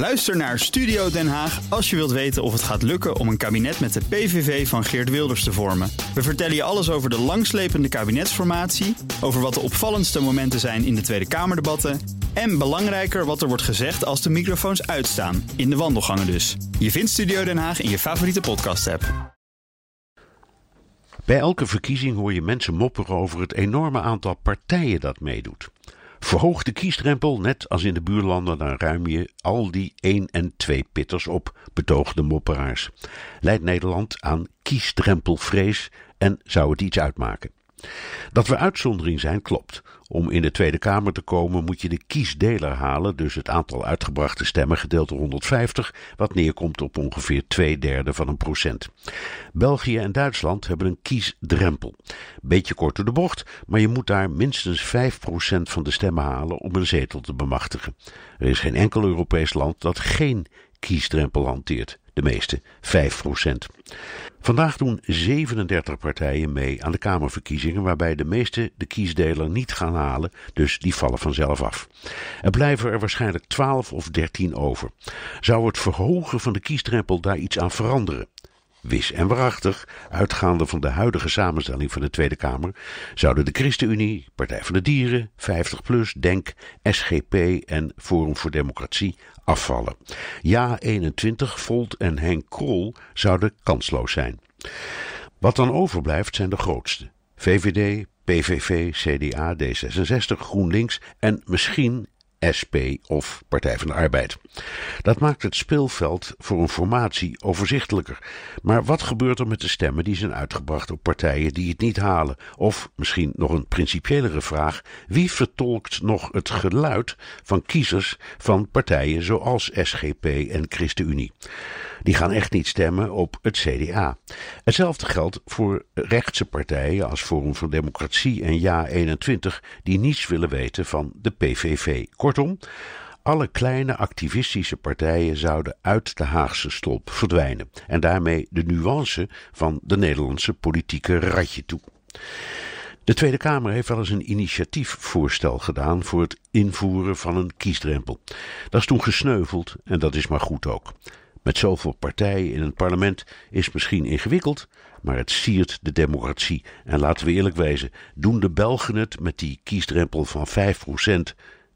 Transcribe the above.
Luister naar Studio Den Haag als je wilt weten of het gaat lukken om een kabinet met de PVV van Geert Wilders te vormen. We vertellen je alles over de langslepende kabinetsformatie, over wat de opvallendste momenten zijn in de Tweede Kamerdebatten en belangrijker wat er wordt gezegd als de microfoons uitstaan, in de wandelgangen dus. Je vindt Studio Den Haag in je favoriete podcast-app. Bij elke verkiezing hoor je mensen mopperen over het enorme aantal partijen dat meedoet. Verhoog de kiesdrempel, net als in de buurlanden, dan ruim je al die 1 en 2 pitters op, betoogde mopperaars. Leidt Nederland aan kiesdrempelvrees en zou het iets uitmaken? Dat we uitzondering zijn, klopt. Om in de Tweede Kamer te komen moet je de kiesdeler halen, dus het aantal uitgebrachte stemmen gedeeld door 150, wat neerkomt op ongeveer twee derde van een procent. België en Duitsland hebben een kiesdrempel. Beetje kort door de bocht, maar je moet daar minstens 5% van de stemmen halen om een zetel te bemachtigen. Er is geen enkel Europees land dat geen kiesdrempel hanteert. De meeste 5%. Vandaag doen 37 partijen mee aan de Kamerverkiezingen, waarbij de meeste de kiesdeler niet gaan halen, dus die vallen vanzelf af. Er blijven er waarschijnlijk 12 of 13 over. Zou het verhogen van de kiesdrempel daar iets aan veranderen? Wis en waarachtig, uitgaande van de huidige samenstelling van de Tweede Kamer, zouden de ChristenUnie, Partij van de Dieren, 50PLUS, DENK, SGP en Forum voor Democratie afvallen. Ja 21, Volt en Henk Krol zouden kansloos zijn. Wat dan overblijft zijn de grootste. VVD, PVV, CDA, D66, GroenLinks en misschien SP of Partij van de Arbeid. Dat maakt het speelveld voor een formatie overzichtelijker. Maar wat gebeurt er met de stemmen die zijn uitgebracht door partijen die het niet halen? Of misschien nog een principiëlere vraag: wie vertolkt nog het geluid van kiezers van partijen zoals SGP en ChristenUnie? Die gaan echt niet stemmen op het CDA. Hetzelfde geldt voor rechtse partijen als Forum voor Democratie en Ja21, die niets willen weten van de PVV. Kortom, alle kleine activistische partijen zouden uit de Haagse stolp verdwijnen en daarmee de nuance van de Nederlandse politieke ratje toe. De Tweede Kamer heeft wel eens een initiatiefvoorstel gedaan voor het invoeren van een kiesdrempel. Dat is toen gesneuveld en dat is maar goed ook. Met zoveel partijen in het parlement is misschien ingewikkeld, maar het siert de democratie. En laten we eerlijk wezen, doen de Belgen het met die kiesdrempel van 5%